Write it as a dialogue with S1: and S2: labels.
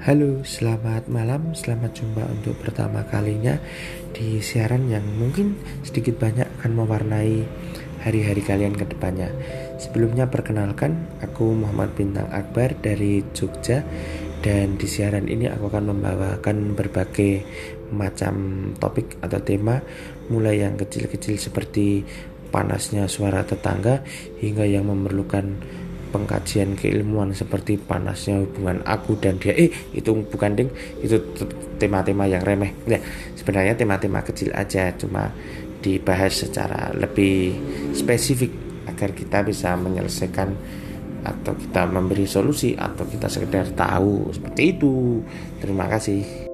S1: Halo, selamat malam, selamat jumpa untuk pertama kalinya di siaran yang mungkin sedikit banyak akan mewarnai hari-hari kalian ke depannya. Sebelumnya perkenalkan, aku Muhammad Bintang Akbar dari Jogja dan di siaran ini aku akan membawakan berbagai macam topik atau tema mulai yang kecil-kecil seperti panasnya suara tetangga hingga yang memerlukan pengkajian keilmuan seperti panasnya hubungan aku dan dia. Eh itu bukan ding. Itu tema-tema yang remeh. Ya sebenarnya tema-tema kecil aja cuma dibahas secara lebih spesifik agar kita bisa menyelesaikan atau kita memberi solusi atau kita sekedar tahu seperti itu. Terima kasih